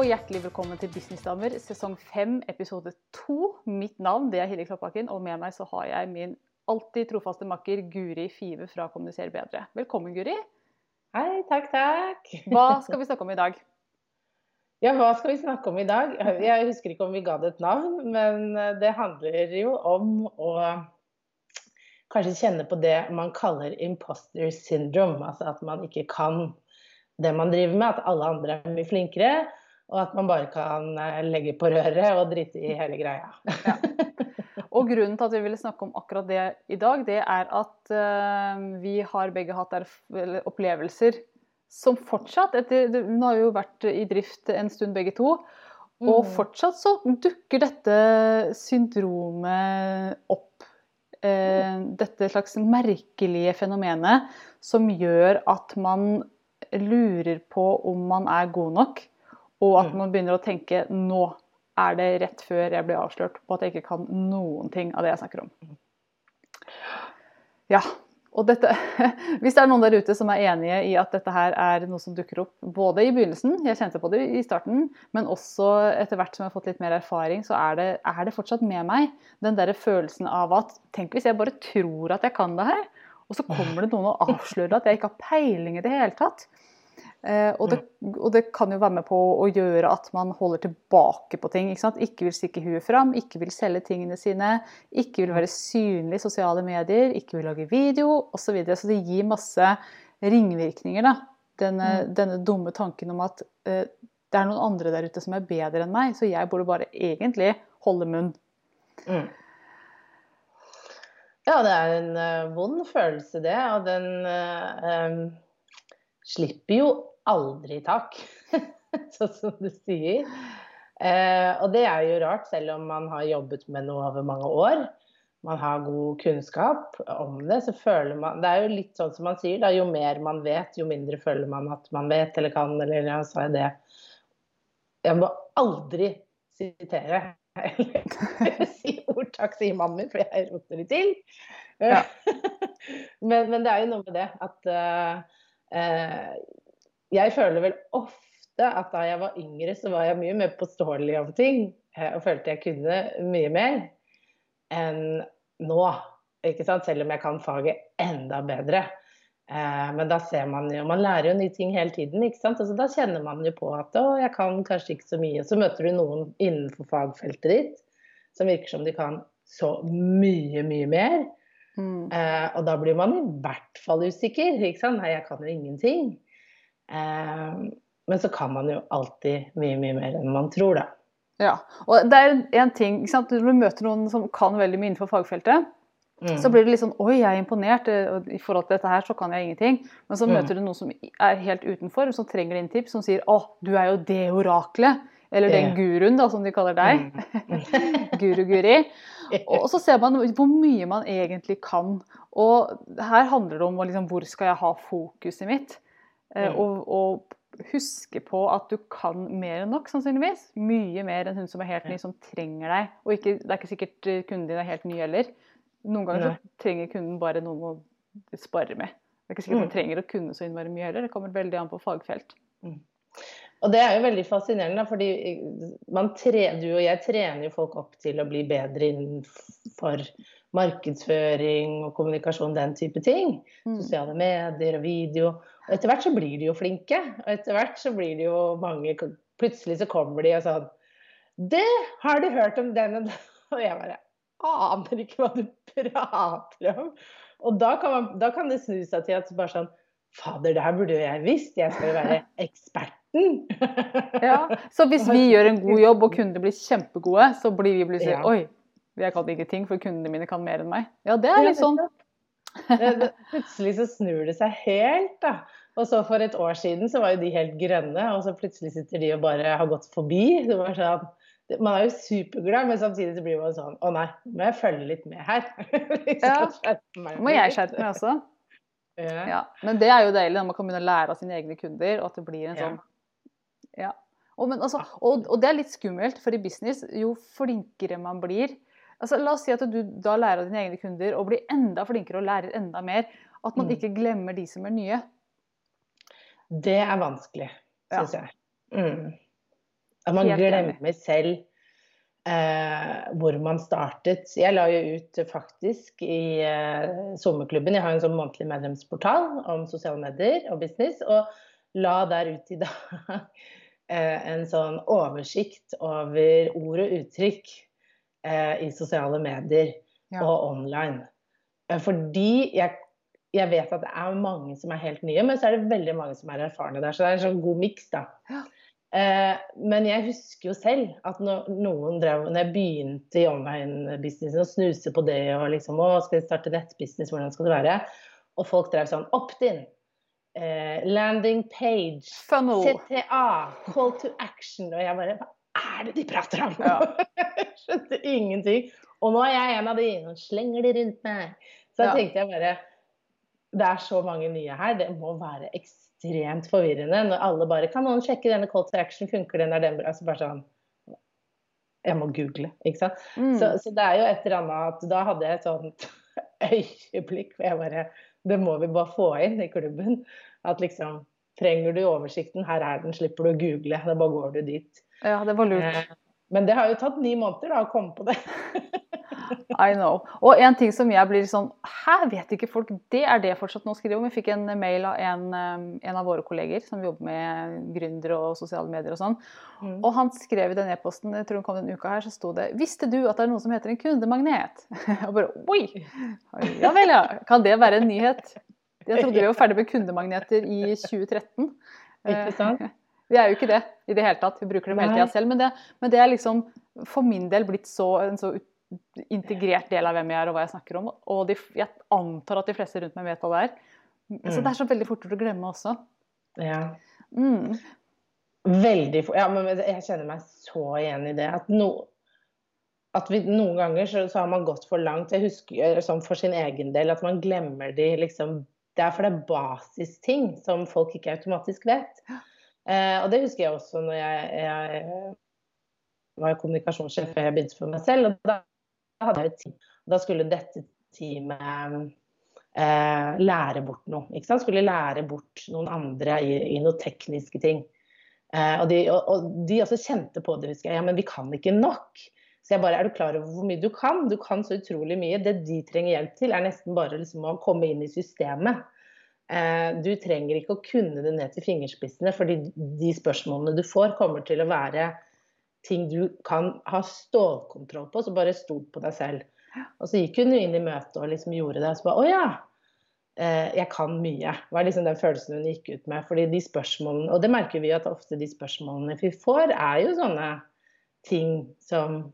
Og hjertelig velkommen til Businessdamer sesong 5 episode 2. Mitt navn det er Hilde Kloppakken, og med meg så har jeg min alltid trofaste makker Guri Five fra Kommuniser bedre. Velkommen, Guri. Hei, takk, takk. Hva skal vi snakke om i dag? Ja, hva skal vi snakke om i dag? Jeg husker ikke om vi ga det et navn, men det handler jo om å kanskje kjenne på det man kaller imposter syndrome. Altså at man ikke kan det man driver med, at alle andre er mye flinkere. Og at man bare kan legge på røret og drite i hele greia. Ja. Og grunnen til at vi ville snakke om akkurat det i dag, det er at uh, vi har begge hatt opplevelser som fortsatt etter, Nå har jo vært i drift en stund begge to. Og Mm. fortsatt så dukker dette syndromet opp. Eh, dette slags merkelige fenomenet som gjør at man lurer på om man er god nok, og at Mm. man begynner å tenke nå er det rett før jeg blir avslørt på at jeg ikke kan noen ting av det jeg snakker om. Ja, og dette, Hvis det er noen der ute som er enige i at dette her er noe som dukker opp både i begynnelsen, jeg kjente på det i starten, men også etter hvert som jeg har fått litt mer erfaring, så er det, er det fortsatt med meg. Den derre følelsen av at tenk hvis jeg bare tror at jeg kan det her, og så kommer det noen og avslører at jeg ikke har peiling i det hele tatt. Eh, og, det, og det kan jo være med på å gjøre at man holder tilbake på ting. Ikke, sant? ikke vil stikke huet fram, ikke vil selge tingene sine, ikke vil være synlig i sosiale medier, ikke vil lage video osv. Så, videre. så det gir masse ringvirkninger, da. Denne, denne dumme tanken om at eh, det er noen andre der ute som er bedre enn meg, så jeg burde bare egentlig holde munn. Mm. Ja, det er en uh, vond følelse, det. Og den uh, um, slipper jo aldri tak, sånn som du sier. Eh, og det er jo rart, selv om man har jobbet med noe over mange år. Man har god kunnskap om det, så føler man Det er jo litt sånn som man sier, da. Jo mer man vet, jo mindre føler man at man vet eller kan, eller ja, sa jeg det. Jeg må aldri sitere eller si ordtak, sier mannen min, for jeg roter litt til. Ja. men, men, det er jo noe med det at uh, uh, Jeg føler vel ofte at da jeg var yngre, så var jeg mye mer påståelig om ting. Uh, og følte jeg kunne mye mer enn nå. Ikke sant? Selv om jeg kan faget enda bedre. Men da ser man jo Man lærer jo nye ting hele tiden. ikke sant? Altså, da kjenner man jo på at å, jeg kan kanskje ikke så mye. Så møter du noen innenfor fagfeltet ditt som virker som de kan så mye, mye mer. Mm. Eh, og da blir man i hvert fall usikker. ikke sant? Nei, jeg kan jo ingenting. Eh, men så kan man jo alltid mye, mye mer enn man tror, da. Ja, og det er en ting? Når du møter noen som kan veldig mye innenfor fagfeltet, Mm. så blir det litt sånn Oi, jeg er imponert. I forhold til dette her så kan jeg ingenting. Men så Mm. møter du noen som er helt utenfor, som trenger din tips, som sier Å, du er jo det oraklet. Eller den guruen, da, som de kaller deg. Mm. Guru-guri. Og så ser man hvor mye man egentlig kan. Og her handler det om liksom, hvor skal jeg ha fokuset mitt. Eh, Mm. Og, og huske på at du kan mer enn nok, sannsynligvis. Mye mer enn hun som er helt ny, som trenger deg. Og ikke, det er ikke sikkert eh, kunden din er helt ny heller. Noen ganger så trenger kunden bare noen å spare med. Det er ikke sikkert Mm. man trenger å kunne så innmari mye heller. Det kommer veldig an på fagfelt. Og det er jo veldig fascinerende, fordi man tre, du og jeg trener jo folk opp til å bli bedre innenfor markedsføring og kommunikasjon, den type ting. Mm. Sosiale medier og video. Og etter hvert så blir de jo flinke. Og etter hvert så blir det jo mange Plutselig så kommer de og sånn Det har du hørt om den og den? Og jeg bare aner ikke hva du prater om. Og da kan, man, da kan det snu seg til at bare sånn Fader, det her burde jo jeg visst. Jeg skal jo være eksperten. Ja, Så hvis vi gjør en god jobb og kundene blir kjempegode, så blir vi plutselig Ja. Oi, jeg kan ingenting, for kundene mine kan mer enn meg. Ja, det er litt sånn. Plutselig så snur det seg helt, da. Og så for et år siden så var jo de helt grønne, og så plutselig sitter de og bare har gått forbi. Det var sånn Man er jo superglad, men samtidig så blir man sånn Å nei, må jeg følge litt med her? liksom, ja. Må jeg skjerpe meg også? Ja. ja. Men det er jo deilig når man kan begynne å lære av sine egne kunder, og at det blir en sånn Ja. Og, men, altså, og, og, det er litt skummelt, for i business, jo flinkere man blir altså, La oss si at du da lærer av dine egne kunder og blir enda flinkere og lærer enda mer. At man mm. ikke glemmer de som er nye. Det er vanskelig, syns ja. jeg. Mm. At man Helt glemmer selv eh, hvor man startet. Jeg la jo ut faktisk i eh, sommerklubben, jeg har en sånn månedlig medlemsportal om sosiale medier og business, og la der ut i dag eh, en sånn oversikt over ord og uttrykk eh, i sosiale medier ja. og online. Eh, fordi jeg jeg vet at det er mange som er helt nye, men så er det veldig mange som er erfarne der. Så det er en sånn god miks, da. Ja. Eh, men jeg husker jo selv at når noen drev Når jeg begynte i online-businessen og snuse på det og liksom Å, skal jeg starte nettbusiness, hvordan skal det være? Og folk drev sånn Opt-in. Eh, landing page. Funnel. CTA. Call to action. Og jeg bare Hva er det de prater om? Ja. skjønte ingenting. Og nå er jeg en av de og slenger de rundt meg. Så da ja. tenkte jeg bare Det er så mange nye her. Det må være ekstremt ekstremt forvirrende når alle bare Kan noen sjekke denne call to action? Funker den? Er den bra? Altså bare sånn Jeg må google, ikke sant. Mm. Så, så, det er jo et eller annet at da hadde jeg et sånt øyeblikk hvor jeg bare Det må vi bare få inn i klubben. At liksom Trenger du oversikten? Her er den, slipper du å google. Da bare går du dit. Ja, det var lurt. Eh, men det har jo tatt ni måneder da, å komme på det. I know. Og en ting som jeg blir sånn Hæ, vet ikke folk det? Er det fortsatt noe å skrive om? Vi fikk en mail av en, en av våre kolleger som jobber med gründere og sosiale medier og sånn. Mm. Og han skrev i den e-posten, jeg tror den kom den uka her, så sto det Visste du at det er noe som heter en kundemagnet? og bare Oi! Ja vel, ja. Kan det være en nyhet? Jeg trodde vi var ferdig med kundemagneter i 2013. Ikke sant? Vi er jo ikke det i det hele tatt. Vi bruker dem hele tida selv. Men det, men det, er liksom for min del blitt så, en så integrert del av hvem jeg er og hva jeg snakker om. Og de, jeg antar at de fleste rundt meg vet hva det er. Mm. Så det er så veldig fort å glemme også. Ja. Mm. Veldig fort. Ja, men jeg kjenner meg så igjen i det. At, no, at vi, noen ganger så, så, har man gått for langt. Jeg husker sånn for sin egen del at man glemmer de liksom Det er for det er basisting som folk ikke automatisk vet. Eh, og det husker jeg også når jeg, jeg var kommunikasjonssjef før jeg begynte for meg selv. og da hadde jeg et team. Da skulle dette teamet eh, lære bort noe. Ikke sant? Skulle lære bort noen andre i, i noen tekniske ting. Eh, og, de, og, og, de, også kjente på det, husker jeg. Ja, men vi kan ikke nok. Så jeg bare Er du klar over hvor mye du kan? Du kan så utrolig mye. Det de trenger hjelp til, er nesten bare liksom å komme inn i systemet. Eh, du trenger ikke å kunne det ned til fingerspissene, fordi de spørsmålene du får, kommer til å være ting du kan ha stålkontroll på, så bare stol på deg selv. Og så gikk hun inn i møtet og liksom gjorde det. Og så bare Å ja, eh, jeg kan mye. var liksom den følelsen hun gikk ut med. fordi de spørsmålene, Og det merker vi at ofte de spørsmålene vi får, er jo sånne ting som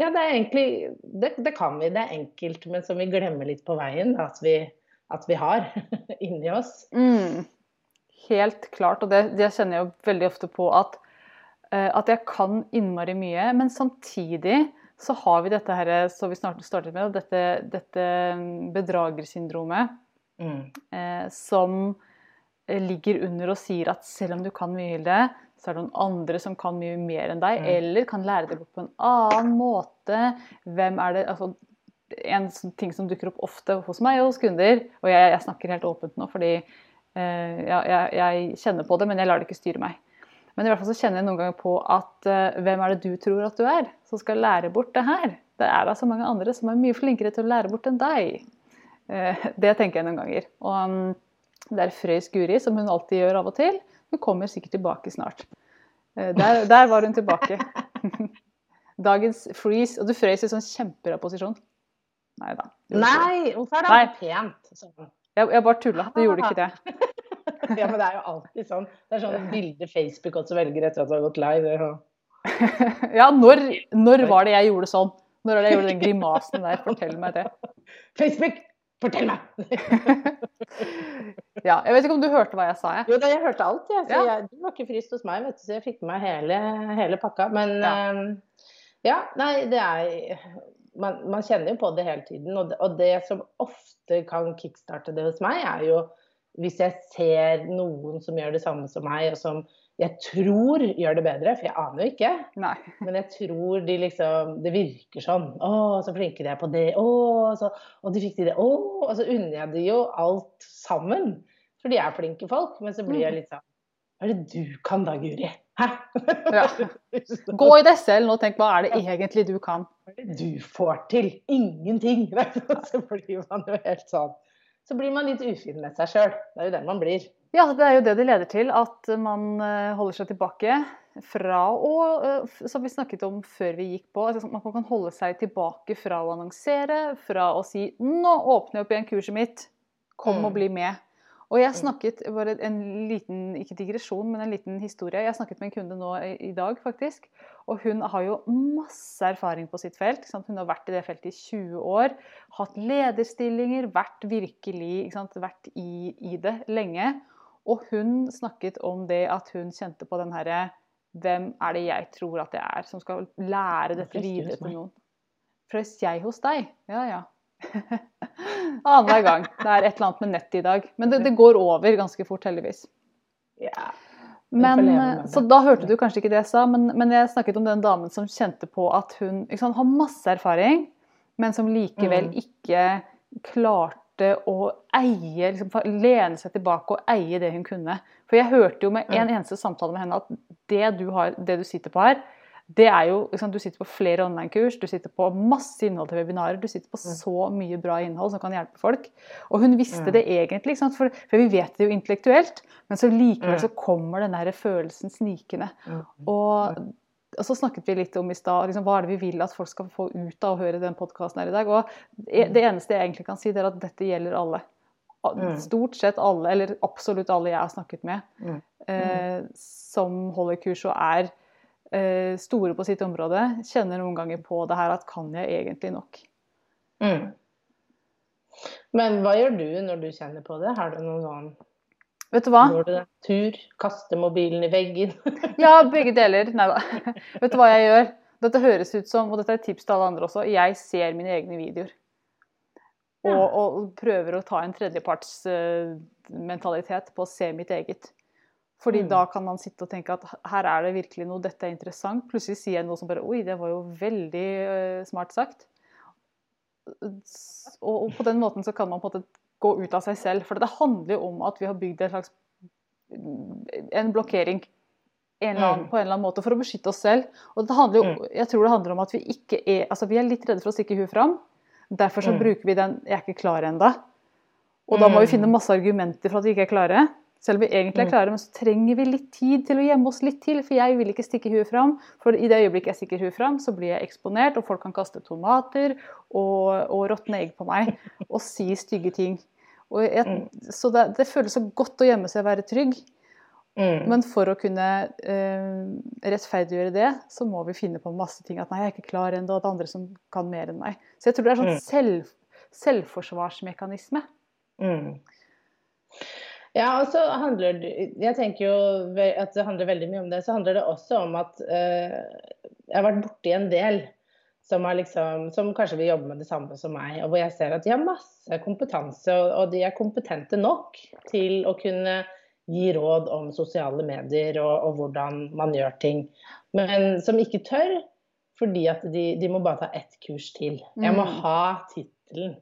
Ja, det er egentlig Det, det kan vi, det er enkelt, men som vi glemmer litt på veien. at vi, at vi har inni oss. Mm. Helt klart. Og det, det kjenner jeg jo veldig ofte på at Eh, at jeg kan innmari mye. Men samtidig så har vi dette her, så vi snart startet med, dette, dette bedragersyndromet. Mm. Eh, som ligger under og sier at selv om du kan mye, Hilde, så er det noen andre som kan mye mer enn deg, mm. eller kan lære det bort på en annen måte. Hvem er det altså, En ting som dukker opp ofte hos meg og hos kunder, og jeg, jeg snakker helt åpent nå fordi eh, jeg, jeg, kjenner på det, men jeg lar det ikke styre meg. Men i hvert fall så kjenner jeg noen ganger på at uh, hvem er det du tror at du er, som skal lære bort det her? Det er da så mange andre som er mye flinkere til å lære bort enn deg. Uh, det tenker jeg noen ganger. Og um, det er Frøys Guri, som hun alltid gjør av og til. Hun kommer sikkert tilbake snart. Uh, der, der, var hun tilbake. Dagens freeze. Og du frøys i sånn kjempebra posisjon. Nei da. Nei, hvorfor er det Nei. pent? Sånn. Jeg, jeg bare tulla. Du gjorde ikke det. ja, men det er jo alltid sånn. Det er sånn bilde Facebook også velger etter at du har gått live. Ja, ja når, når, var det jeg gjorde sånn? Når var det jeg gjorde den grimasen der? Fortell meg det. Facebook Fortell meg! ja, jeg vet ikke om du hørte hva jeg sa, jeg. Jo da, jeg hørte alt, jeg. Ja. jeg, du var ikke frist hos meg, vet du, så jeg fikk med meg hele, hele pakka. Men Ja. ja. ja, nei, det er man, man kjenner jo på det hele tiden. Og det, og det som ofte kan kickstarte det hos meg, er jo hvis jeg ser noen som gjør det samme som meg, og som jeg tror gjør det bedre, for jeg aner jo ikke. Nei. Men jeg tror de liksom Det virker sånn. Å, så flinke de er på det. Å, så, og de fikk til det. Å, og så unner jeg de jo alt sammen. For de er flinke folk. Men så blir jeg litt sånn Hva er det du kan da, Guri? Hæ? Ja. Gå i deg selv nå og tenk hva er det egentlig du kan. Hva er det du får til? Ingenting! Så blir man jo helt sånn. Så blir man litt ufin med seg sjøl. Det er jo den man blir. Ja, det er jo det det leder til. At man eh, holder seg tilbake fra å eh, Som vi snakket om før vi gikk på. Altså, man kan holde seg tilbake fra å annonsere, fra å si 'Nå åpner jeg opp igjen kurset mitt. Kom og Mm. bli med'. Og jeg snakket bare en liten ikke digresjon, men en liten historie. Jeg snakket med en kunde nå i, dag, faktisk. Og hun har jo masse erfaring på sitt felt. Hun har vært i det feltet i 20 år. Hatt lederstillinger, vært virkelig ikke sant? Vært i, i det lenge. Og hun snakket om det at hun kjente på den herre Hvem er det jeg tror at det er, som skal lære dette videre til noen? Frøs jeg hos deg? Ja ja. Annenhver gang. Det er et eller annet med nettet i dag. Men det, det går over ganske fort, heldigvis. Ja. Men, det. så da hørte du kanskje ikke det jeg sa, men, men jeg snakket om den damen som kjente på at hun sant, har masse erfaring, men som likevel Mm. ikke klarte å eie, liksom, lene seg tilbake og eie det hun kunne. For jeg hørte jo med en Mm. eneste samtale med henne at det du, har, det du sitter på her, det er jo, liksom, Du sitter på flere online-kurs, du sitter på masse innhold til webinarer, du sitter på Mm. så mye bra innhold som kan hjelpe folk. Og hun visste Mm. det egentlig? For, for vi vet det jo intellektuelt, men så likevel Mm. så kommer den der følelsen snikende. Mm. Og, og så snakket vi litt om i stad liksom, hva er det vi vil at folk skal få ut av å høre den podkasten her i dag. Og det det eneste jeg egentlig kan si, det er at dette gjelder alle. Mm. Stort sett alle, eller absolutt alle jeg har snakket med, Mm. eh, som holder kurs og er store på sitt område, kjenner noen ganger på det her at kan jeg egentlig nok? Mm. Men hva gjør du når du kjenner på det? Har du noen sånn Vet du hva? Går du en tur? Kaster mobilen i veggen? Ja, begge deler. Nei da. Vet du hva jeg gjør? Dette høres ut som, og dette er et tips til alle andre også, jeg ser mine egne videoer. Og, og prøver å ta en tredjepartsmentalitet på å se mitt eget. Fordi Mm. da kan man sitte og tenke at her er det virkelig noe, dette er interessant. Plutselig sier jeg noe som bare Oi, det var jo veldig uh, smart sagt. Og, og på den måten så kan man på en måte gå ut av seg selv. For det handler jo om at vi har bygd en slags en blokkering en annen, Mm. på en eller annen måte for å beskytte oss selv. Og det handler jo, jeg tror det handler om at vi ikke er altså vi er litt redde for å stikke huet fram. Derfor så Mm. bruker vi den 'jeg er ikke klar ennå'. Og da må vi Mm. finne masse argumenter for at vi ikke er klare. Selv om vi egentlig er Mm. klare, men så trenger vi litt tid til å gjemme oss litt til. For jeg vil ikke stikke huet fram. For i det øyeblikket jeg stikker huet fram, så blir jeg eksponert, og folk kan kaste tomater og, og råtne egg på meg og si stygge ting. Og jeg, Mm. så det, det føles så godt å gjemme seg og være trygg. Mm. Men for å kunne eh, rettferdiggjøre det, så må vi finne på masse ting. At nei, jeg er ikke klar ennå, og det er andre som kan mer enn meg. Så jeg tror det er sånn selv, selvforsvarsmekanisme. Mm. Ja, og så handler det Jeg tenker jo at det handler veldig mye om det. Så handler det også om at eh, jeg har vært borti en del som, liksom, som kanskje vil jobbe med det samme som meg, og hvor jeg ser at de har masse kompetanse, og, og de er kompetente nok til å kunne gi råd om sosiale medier og, og hvordan man gjør ting, men som ikke tør. Fordi at de, de må bare ta ett kurs til. Jeg må Mm. ha tittelen.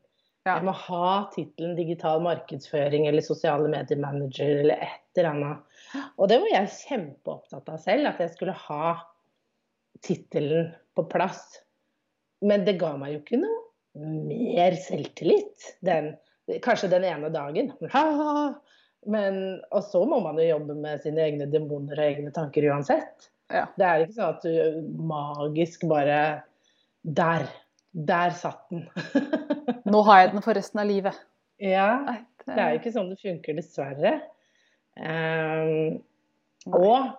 Ja. Jeg må ha tittelen digital markedsføring eller sosiale medier-manager eller et eller annet. Og det var jeg kjempeopptatt av selv, at jeg skulle ha tittelen på plass. Men det ga meg jo ikke noe mer selvtillit. Den, kanskje den ene dagen. Men, og så må man jo jobbe med sine egne demoner og egne tanker uansett. Ja. Det er ikke sånn at du magisk bare Der! Der satt den. Nå har jeg den for resten av livet. ja. Det er jo ikke sånn det funker, dessverre. Um, og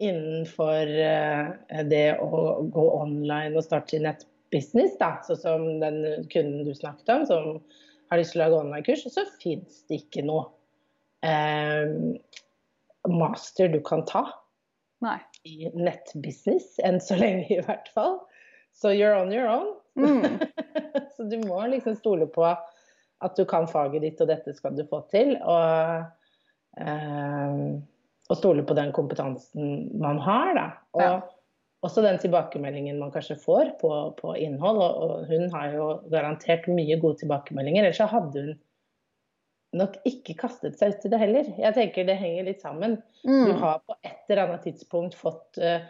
innenfor eh, det å gå online og starte sin nettbusiness, da, sånn som den kunden du snakket om, som har lyst til å lage online-kurs, så fins det ikke noe um, master du kan ta Nei. i nettbusiness, enn så lenge i hvert fall. Så you're on your own. Mm. så du må liksom stole på at du kan faget ditt, og dette skal du få til. Og, eh, og stole på den kompetansen man har, da. Og Ja. også den tilbakemeldingen man kanskje får på, på innhold. Og, og hun har jo garantert mye gode tilbakemeldinger, ellers så hadde hun nok ikke kastet seg ut i det heller. Jeg tenker det henger litt sammen. Du Mm. har på et eller annet tidspunkt fått eh,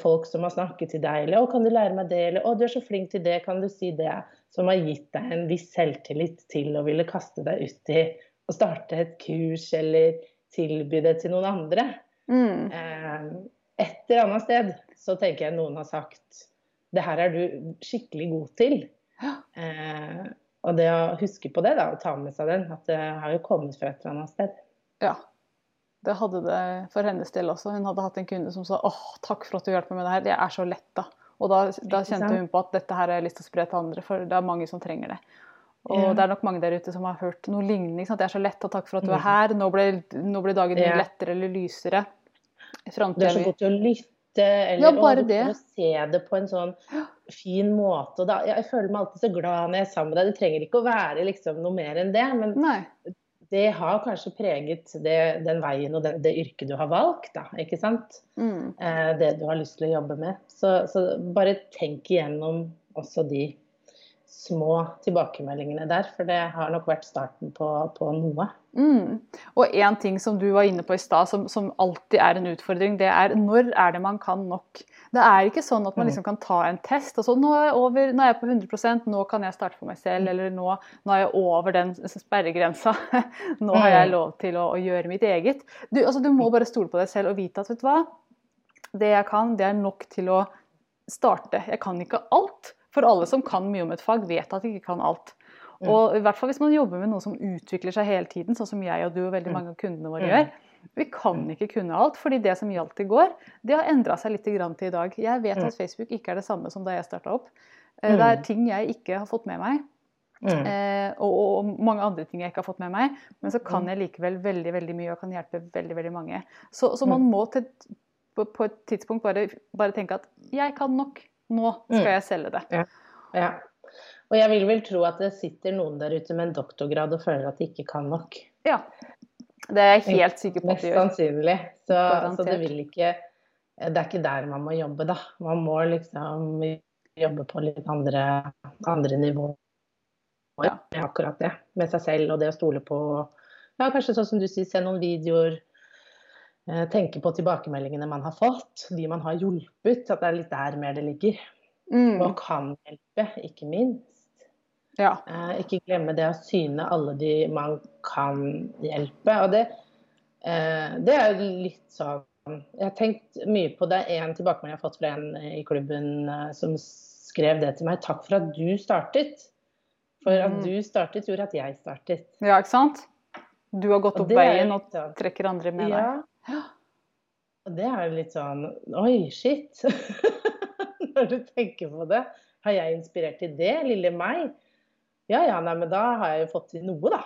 folk som har snakket til deg, eller 'Å, kan du lære meg det?' eller 'Å, du er så flink til det, kan du si det?' Som har gitt deg en viss selvtillit til å ville kaste deg ut i å starte et kurs eller tilby det til noen andre. Mm. Eh, et eller annet sted så tenker jeg noen har sagt 'Det her er du skikkelig god til'. Ja. Eh, og det å huske på det, da, og ta med seg den, at det har jo kommet fra et eller annet sted. Ja. Det hadde det for hennes del også. Hun hadde hatt en kunde som sa åh, takk for at du hjelper meg med det her, det er så lett da. Og da, da kjente hun på at dette her har jeg lyst til å spre til andre, for det er mange som trenger det. Og Ja. det er nok mange der ute som har hørt noe lignende. Ikke sant? Det er så lett, og takk for at du er Mm. her. Nå ble, nå ble dagen Ja. lettere eller lysere. Fremtiden. Det er så godt å lytte, eller Ja, bare det. å se det på en sånn fin måte. Da, jeg føler meg alltid så glad når jeg er sammen med deg. Det trenger ikke å være liksom noe mer enn det, men Nei. Det har kanskje preget det, den veien og det, det yrket du har valgt, da. Ikke sant? Mm. Eh, det du har lyst til å jobbe med. Så, så bare tenk igjennom også de små tilbakemeldingene der, for det har nok vært starten på, på noe. Mm. Og én ting som du var inne på i stad, som, som alltid er en utfordring, det er når er det man kan nok? Det er ikke sånn at man Mm. liksom kan ta en test og så nå er jeg, over, nå er jeg på 100% nå kan jeg starte for meg selv, Mm. eller nå, nå er jeg over den sperregrensa. Nå har jeg Mm. lov til å, å gjøre mitt eget. Du, altså, du må bare stole på deg selv og vite at vet du hva, det jeg kan, det er nok til å starte. Jeg kan ikke alt. For alle som kan mye om et fag, vet at de ikke kan alt. Mm. Og i hvert fall hvis man jobber med noe som utvikler seg hele tiden, sånn som jeg og du og veldig Mm. mange av kundene våre Mm. gjør. Vi kan ikke kunne alt, fordi det som gjaldt i går, det har endra seg litt til i dag. Jeg vet Mm. at Facebook ikke er det samme som da jeg starta opp. Eh, Det er Mm. ting jeg ikke har fått med meg, Mm. eh, og, mange andre ting jeg ikke har fått med meg. Men så kan Mm. jeg likevel veldig veldig mye og kan hjelpe veldig veldig mange. Så, så Mm. man må til, på, på et tidspunkt bare, bare tenke at jeg kan nok. Nå skal Mm. jeg selge det. Ja. Og jeg vil vel tro at det sitter noen der ute med en doktorgrad og føler at de ikke kan nok. Ja. Det er jeg helt sikker på at Mest gjør. Mest sannsynlig. Så, så det vil ikke Det er ikke der man må jobbe, da. Man må liksom jobbe på litt andre, andre nivåer. Ja. Akkurat det. Med seg selv og det å stole på Ja, kanskje sånn som du sier, se noen videoer. Eh, Tenke på tilbakemeldingene man har fått, de man har hjulpet. At det er litt der mer det ligger. Mm. Og kan hjelpe, ikke minst. Ja. Eh, ikke glemme det å syne alle de man kan hjelpe. Og det, eh, det er jo litt sånn Jeg har tenkt mye på det. En tilbakemelding jeg har fått fra en i klubben eh, som skrev det til meg. Takk for at du startet. For at Mm. du startet, gjorde at jeg startet. ja, ikke sant? Du har gått opp veien og sånn- trekker andre med deg. Ja. Og det er jo litt sånn Oi, shit. Når du tenker på det. Har jeg inspirert til det, lille meg? Ja ja, nei, men da har jeg jo fått til noe, da.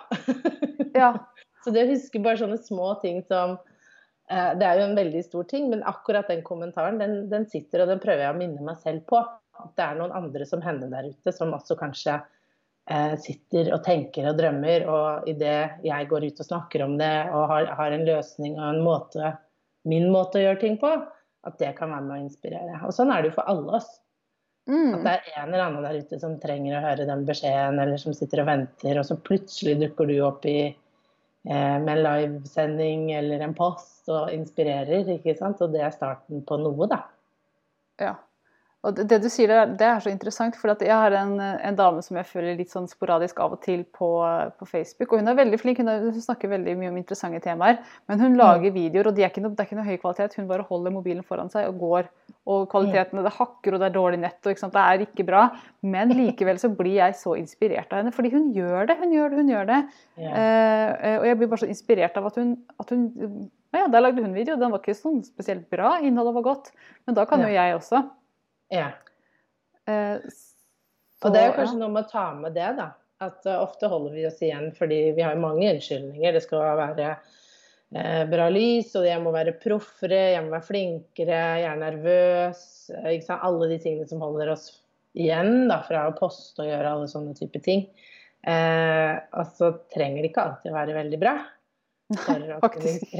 Ja. Så det å huske bare sånne små ting som eh, Det er jo en veldig stor ting, men akkurat den kommentaren, den, den sitter, og den prøver jeg å minne meg selv på. At det er noen andre som henne der ute, som også kanskje sitter og tenker og drømmer. Og idet jeg går ut og snakker om det og har, har en løsning og en måte, min måte å gjøre ting på, at det kan være med å inspirere. Og sånn er det jo for alle oss. At Mm. det er en eller annen der ute som trenger å høre den beskjeden, eller som sitter og venter, og så plutselig dukker du opp i, eh, med en livesending eller en post og inspirerer, ikke sant. Og det er starten på noe, da. Ja. Og det, du sier der, det er så interessant, for jeg har en, en dame som jeg følger litt sånn sporadisk av og til på, på Facebook. Og hun er veldig flink, hun, er, hun snakker veldig mye om interessante temaer. Men hun lager videoer, og de er ikke noe, det er ikke noe høy kvalitet. Hun bare holder mobilen foran seg og går. Og kvaliteten, det hakker, og det er dårlig nett, og det er ikke bra. Men likevel så blir jeg så inspirert av henne, fordi hun gjør det, hun gjør det, hun gjør det. Yeah. Eh, og jeg blir bare så inspirert av at hun, at hun ja, Der lagde hun video. Den var ikke sånn spesielt bra, innholdet var godt. Men da kan jo jeg også. Ja. Eh, Og det er jo så, kanskje noe med å ta med det, da. At uh, ofte holder vi oss igjen fordi vi har mange unnskyldninger. Det skal være uh, bra lys, og jeg må være proffere, jeg må være flinkere, jeg er nervøs. Uh, alle de tingene som holder oss igjen da, fra å poste og gjøre alle sånne type ting. og så trenger det ikke alltid å være veldig bra. Nei, faktisk.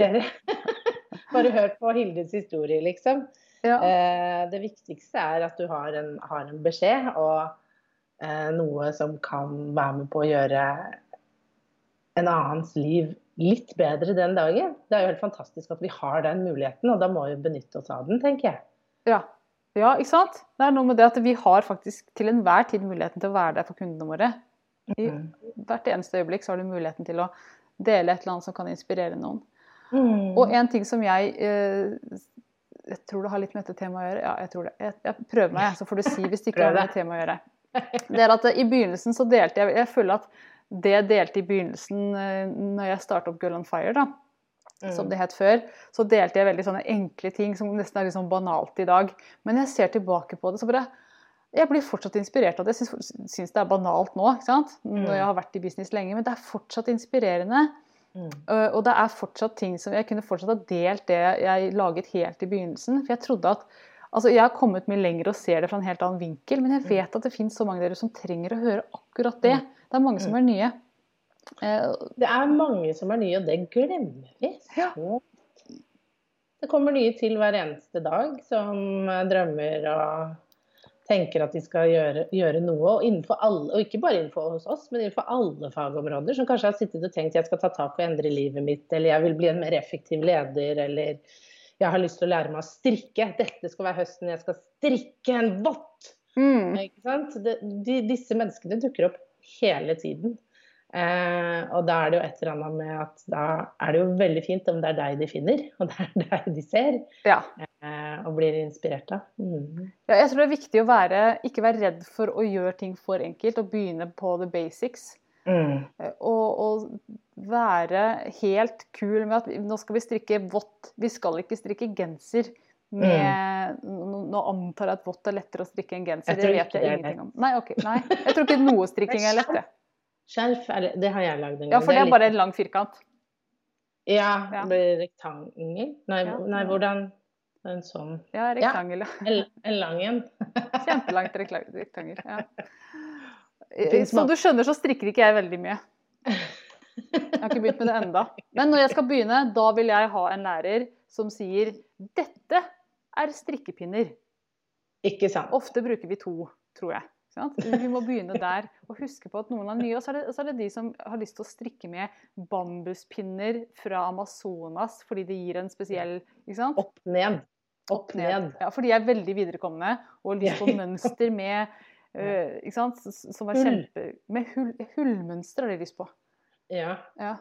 Bare hør på Hildes historie, liksom. Ja. det viktigste er at du har en, har en beskjed. og eh, noe som kan være med på å gjøre en annens liv litt bedre den dagen. Det er jo helt fantastisk at vi har den muligheten, og da må vi benytte oss av den, tenker jeg. Ja. ja, ikke sant? Det er noe med det at vi har faktisk til enhver tid muligheten til å være der for kundene våre. I Mm. hvert eneste øyeblikk så har du muligheten til å dele et eller annet som kan inspirere noen. Mm. Og en ting som jeg eh, Jeg tror det har litt med dette temaet å gjøre. Ja, jeg tror det. Jeg, jeg prøver meg, så får du si hvis det ikke har med med temaet å gjøre. Det er at I begynnelsen så delte jeg Jeg føler at det jeg delte i begynnelsen eh, når jeg startet opp Girl on Fire, da, som Mm. det het før, så delte jeg veldig sånne enkle ting som nesten er litt sånn banalt i dag. Men jeg ser tilbake på det, så bare Jeg blir fortsatt inspirert av det. Jeg syns, syns det er banalt nå, ikke sant? når jeg har vært i business lenge, men det er fortsatt inspirerende. Mm. Øh, Og det er fortsatt ting som Jeg kunne fortsatt ha delt det jeg laget helt i begynnelsen. For jeg trodde at Altså, jeg har kommet mye lenger og ser det fra en helt annen vinkel, men jeg vet at det finnes så mange av dere som trenger å høre akkurat det. Det er mange som er nye. Eh, Det er mange som er nye, og det glemmer vi. Ja. Det kommer nye til hver eneste dag som eh, drømmer og tenker at de skal gjøre, gjøre noe. Og, alle, og ikke bare innenfor hos oss, men innenfor alle fagområder. Som kanskje har sittet og tenkt jeg skal ta tak og endre livet mitt, eller jeg vil bli en mer effektiv leder, eller jeg har lyst til å lære meg å strikke. Dette skal være høsten, jeg skal strikke en vott. mm, Ikke sant? De, de, disse menneskene dukker opp hele tiden. Eh, og da er det jo et eller annet med at da er det jo veldig fint om det er deg de finner, og det er deg de ser ja. eh, og blir inspirert av. Mm. ja. Jeg tror det er viktig å være, ikke være redd for å gjøre ting for enkelt, og begynne på the basics. Mm. Eh, Og, og være helt kul med at nå skal vi strikke vått. Vi skal ikke strikke genser. Med, nå, nå antar jeg at vått er lettere å strikke enn genser. Det vet jeg ingenting om. Nei, ok, nei. Jeg tror ikke noe strikking er lett. det. Skjerf, er, det har jeg lagd en gang. Ja, for det er litt- bare en lang firkant. Ja, Ja. det blir rektangel. Nei, Ja. nei, hvordan En sånn Ja, rektangel. Ja. En, en lang en. Kjempelangt rektangel. Ja. Som du skjønner, så strikker ikke jeg veldig mye. Jeg har ikke begynt med det enda. Men når jeg skal begynne, da vil jeg ha en lærer som sier dette er strikkepinner. Ikke sant. Ofte bruker vi to, tror jeg. Vi må begynne der og huske på at noen er nye. Og så er, det, så er det de som har lyst til å strikke med bambuspinner fra Amazonas fordi det gir en spesiell? Opp ned. Opp ned. Ja, for de er veldig viderekomne og har lyst på mønster med uh? Som er kjempe... Med hull, hullmønster har de lyst på. Ja. Ja.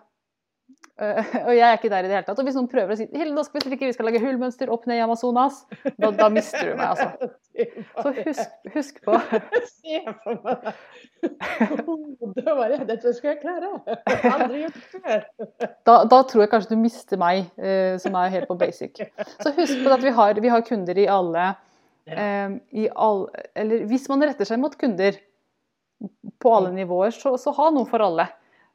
Øh, og jeg er ikke der i det hele tatt. Og hvis noen prøver å si Hilde, nå skal vi strikke, vi skal lage hullmønster opp ned i Amazonas, da, da mister du meg, altså. Så husk, husk på Se for meg det. var det. Dette skal jeg klare. Aldri gjort før. Da, da tror jeg kanskje du mister meg, eh, som er helt på basic. Så husk på at vi har, vi har kunder i alle, eh, i all, Eller hvis man retter seg mot kunder på alle nivåer, så, så ha noe for alle.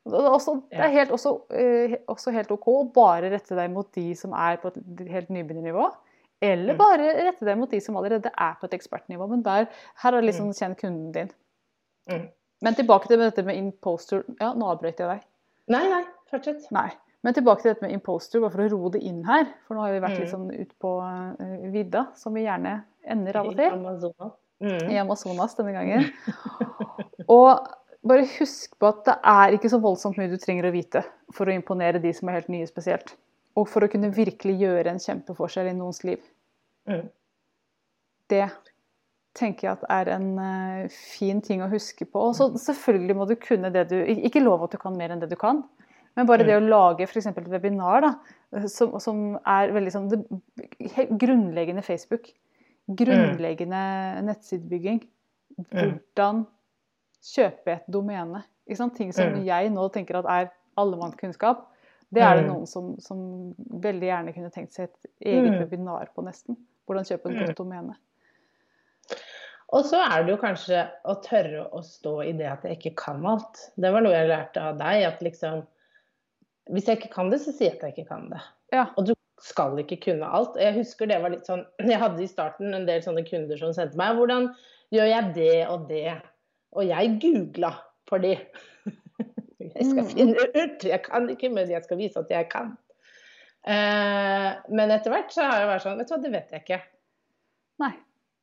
Også, det er helt, også, eh, også helt OK å bare rette deg mot de som er på et helt nybegynnernivå. Eller Mm. bare rette deg mot de som allerede er på et ekspertnivå. Men der, her er det liksom kjenn kunden din. Mm. Men tilbake til dette med imposter Ja, nå avbrøt jeg deg. Nei, nei, fortsett. Nei. Men tilbake til dette med imposter, bare for å roe det inn her. For nå har vi vært litt Mm. sånn ut på eh, vidda, som vi gjerne ender av og til. Amazonas. Mm. I Amazonas denne gangen. Og bare husk på at det er ikke så voldsomt mye du trenger å vite for å imponere de som er helt nye spesielt. Og for å kunne virkelig gjøre en kjempeforskjell i noens liv. Mm. Det tenker jeg at er en eh, fin ting å huske på. Og så selvfølgelig må du kunne det du Ikke lov at du kan mer enn det du kan. Men bare det å lage f.eks. et webinar da, som, som er veldig sånn det, helt Grunnleggende Facebook. Grunnleggende nettsidebygging. Hvordan kjøpe et domene. Ting som Mm. jeg nå tenker at er allemannskunnskap. Det er det Mm. noen som, som veldig gjerne kunne tenkt seg et eget Mm. webinar på, nesten. Hvordan kjøpe et Mm. godt domene. Og så er det jo kanskje å tørre å stå i det at jeg ikke kan alt. Det var noe jeg lærte av deg. At liksom Hvis jeg ikke kan det, så sier jeg at jeg ikke kan det. Ja. Og du skal ikke kunne alt. Jeg husker det var litt sånn Jeg hadde i starten en del sånne kunder som sendte meg Hvordan gjør jeg det og det? Og jeg googla for de. Jeg skal Mm. finne ut. Jeg kan ikke, men jeg skal vise at jeg kan. Eh, men etter hvert så har jeg vært sånn Vet du hva, det vet jeg ikke. Nei.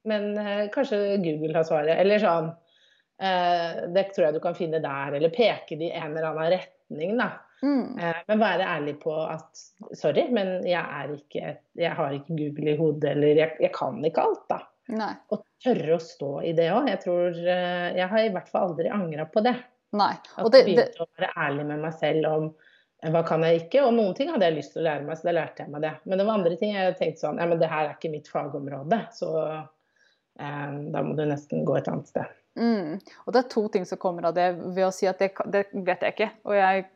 Men eh, kanskje Google har svaret. Eller sånn eh, Det tror jeg du kan finne der. Eller peke det i en eller annen retning, da. Mm. Men være ærlig på at sorry, men jeg er ikke Jeg har ikke Google i hodet, eller jeg, jeg kan ikke alt, da. Nei. Og tørre å stå i det òg. Jeg tror eh, Jeg har i hvert fall aldri angra på det. Nei. At Og det, jeg begynte å være ærlig med meg selv om eh, hva kan jeg ikke, og noen ting hadde jeg lyst til å lære meg, så da lærte jeg meg det. Men det var andre ting jeg tenkte sånn Ja, men det her er ikke mitt fagområde, så eh, da må du nesten gå et annet sted. mm. Og det er to ting som kommer av det ved å si at det, det vet jeg ikke. Og jeg,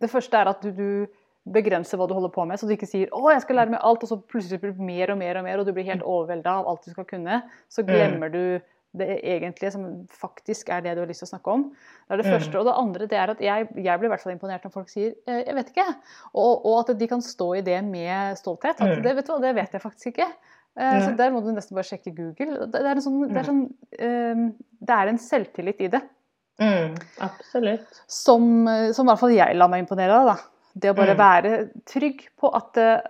det første er at du, du begrenser hva du holder på med, så du ikke sier 'Å, jeg skal lære meg alt', og så plutselig blir det mer og mer og mer, og du blir helt overvelda av alt du skal kunne. Så glemmer du det egentlige, som faktisk er det du har lyst til å snakke om. Det er det Mm. første. Og det andre det er at jeg, jeg blir i hvert fall imponert når folk sier eh, 'jeg vet ikke'. Og, og at de kan stå i det med stolthet. At Mm. det, vet du hva, det vet jeg faktisk ikke. Eh, Så der må du nesten bare sjekke Google. Det, er en sånn, det er, sånn eh, det er en selvtillit i det. Mm, absolutt. Som, eh, som i hvert fall jeg lar meg imponere av. da. Det å bare Mm. være trygg på at eh,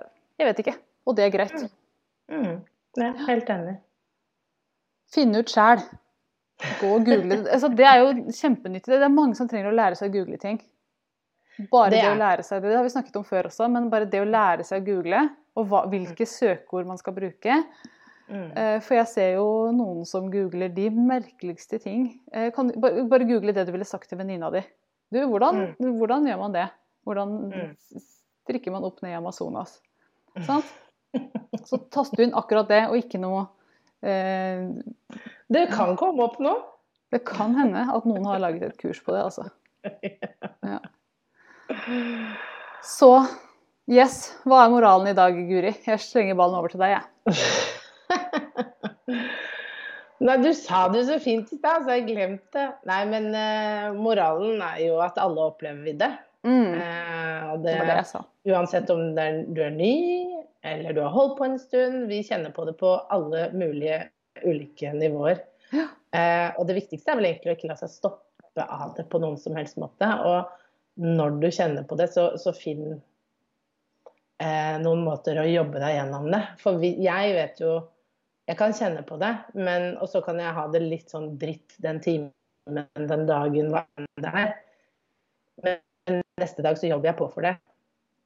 jeg vet ikke, og det er greit. Mm. Ja, helt enig. Finne ut sjæl. Gå og google. Altså, det er jo kjempenyttig. Det er mange som trenger å lære seg å google ting. Bare Det det, å lære seg det, det har vi snakket om før også, men bare det å lære seg å google, og hva, hvilke søkeord man skal bruke. Mm. Eh, For jeg ser jo noen som googler de merkeligste ting. Eh, Kan, bare, bare google det du ville sagt til venninna di. Du, hvordan, hvordan gjør man det? Hvordan Mm. strikker man opp ned i Amazonas? Sant? Så taster du inn akkurat det, og ikke noe eh, Det kan komme opp nå. Det kan hende at noen har laget et kurs på det, altså. Ja. Så yes, hva er moralen i dag, Guri? Jeg slenger ballen over til deg, jeg. Nei, du sa det så fint i stad, så jeg glemte det. Nei, men uh, moralen er jo at alle opplever det. Mm, Eh, det det, var det uansett om det er, du er ny, eller du har holdt på en stund, vi kjenner på det på alle mulige ulike nivåer. Ja. Eh, og det viktigste er vel egentlig å ikke la seg stoppe av det på noen som helst måte. Og når du kjenner på det, så, så finn eh, noen måter å jobbe deg gjennom det. For vi, jeg vet jo Jeg kan kjenne på det, men og så kan jeg ha det litt sånn dritt den timen, den dagen, hva enn det er. Men neste dag så jobber jeg på for det.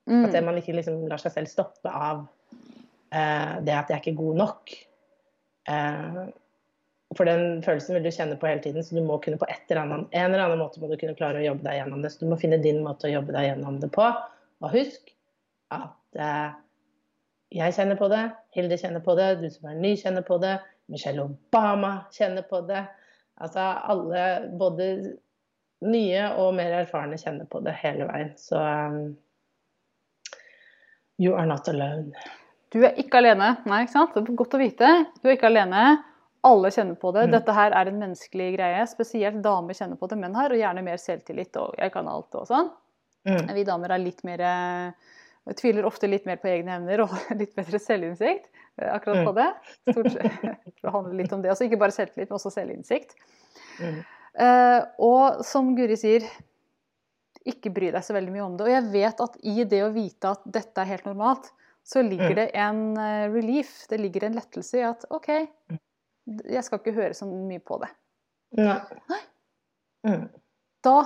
At Mm, man ikke liksom lar seg selv stoppe av uh, det at jeg er ikke god nok. Uh, for den følelsen vil du kjenne på hele tiden, så du må kunne på et eller annet, en eller annen måte må du kunne klare å jobbe deg gjennom det. Så du må finne din måte å jobbe deg gjennom det på. Og husk at uh, jeg kjenner på det, Hilde kjenner på det, du som er ny kjenner på det, Michelle Obama kjenner på det. Altså alle, både nye og mer erfarne, kjenner på det hele veien. Så um, you are not alone. Du er ikke alene. Nei, ikke sant? Det er godt å vite. Du er ikke alene. Alle kjenner på det. Mm. Dette her er en menneskelig greie. Spesielt damer kjenner på det. Menn har og gjerne mer selvtillit og 'jeg kan alt' og sånn. Mm. Vi damer er litt mer eh, Tviler ofte litt mer på egne evner og litt bedre selvinnsikt. eh, Akkurat Mm. på det. Stort. Det handler litt om det. Altså ikke bare selvtillit, men også selvinnsikt. Mm. Eh, og som Guri sier, ikke bry deg så veldig mye om det. Og jeg vet at i det å vite at dette er helt normalt, så ligger Mm. det en eh, relief, det ligger en lettelse i at OK, jeg skal ikke høre så mye på det. Nei. Nei. Da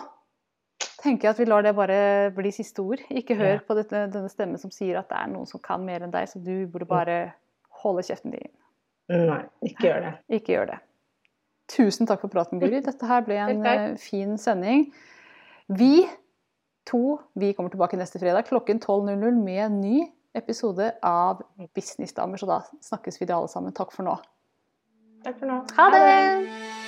tenker jeg at vi lar det bare bli siste ord. Ikke hør på dette, denne stemmen som sier at det er noen som kan mer enn deg, så du burde Mm. bare holde kjeften din. Nei, ikke gjør det. Ikke gjør det. Tusen takk for praten, Guri. Dette her ble en eh, fin sending. Vi to vi kommer tilbake neste fredag klokken 12.00 med en ny episode av Businessdamer. Så da snakkes vi alle sammen. Takk for nå. Takk for nå. Ha det!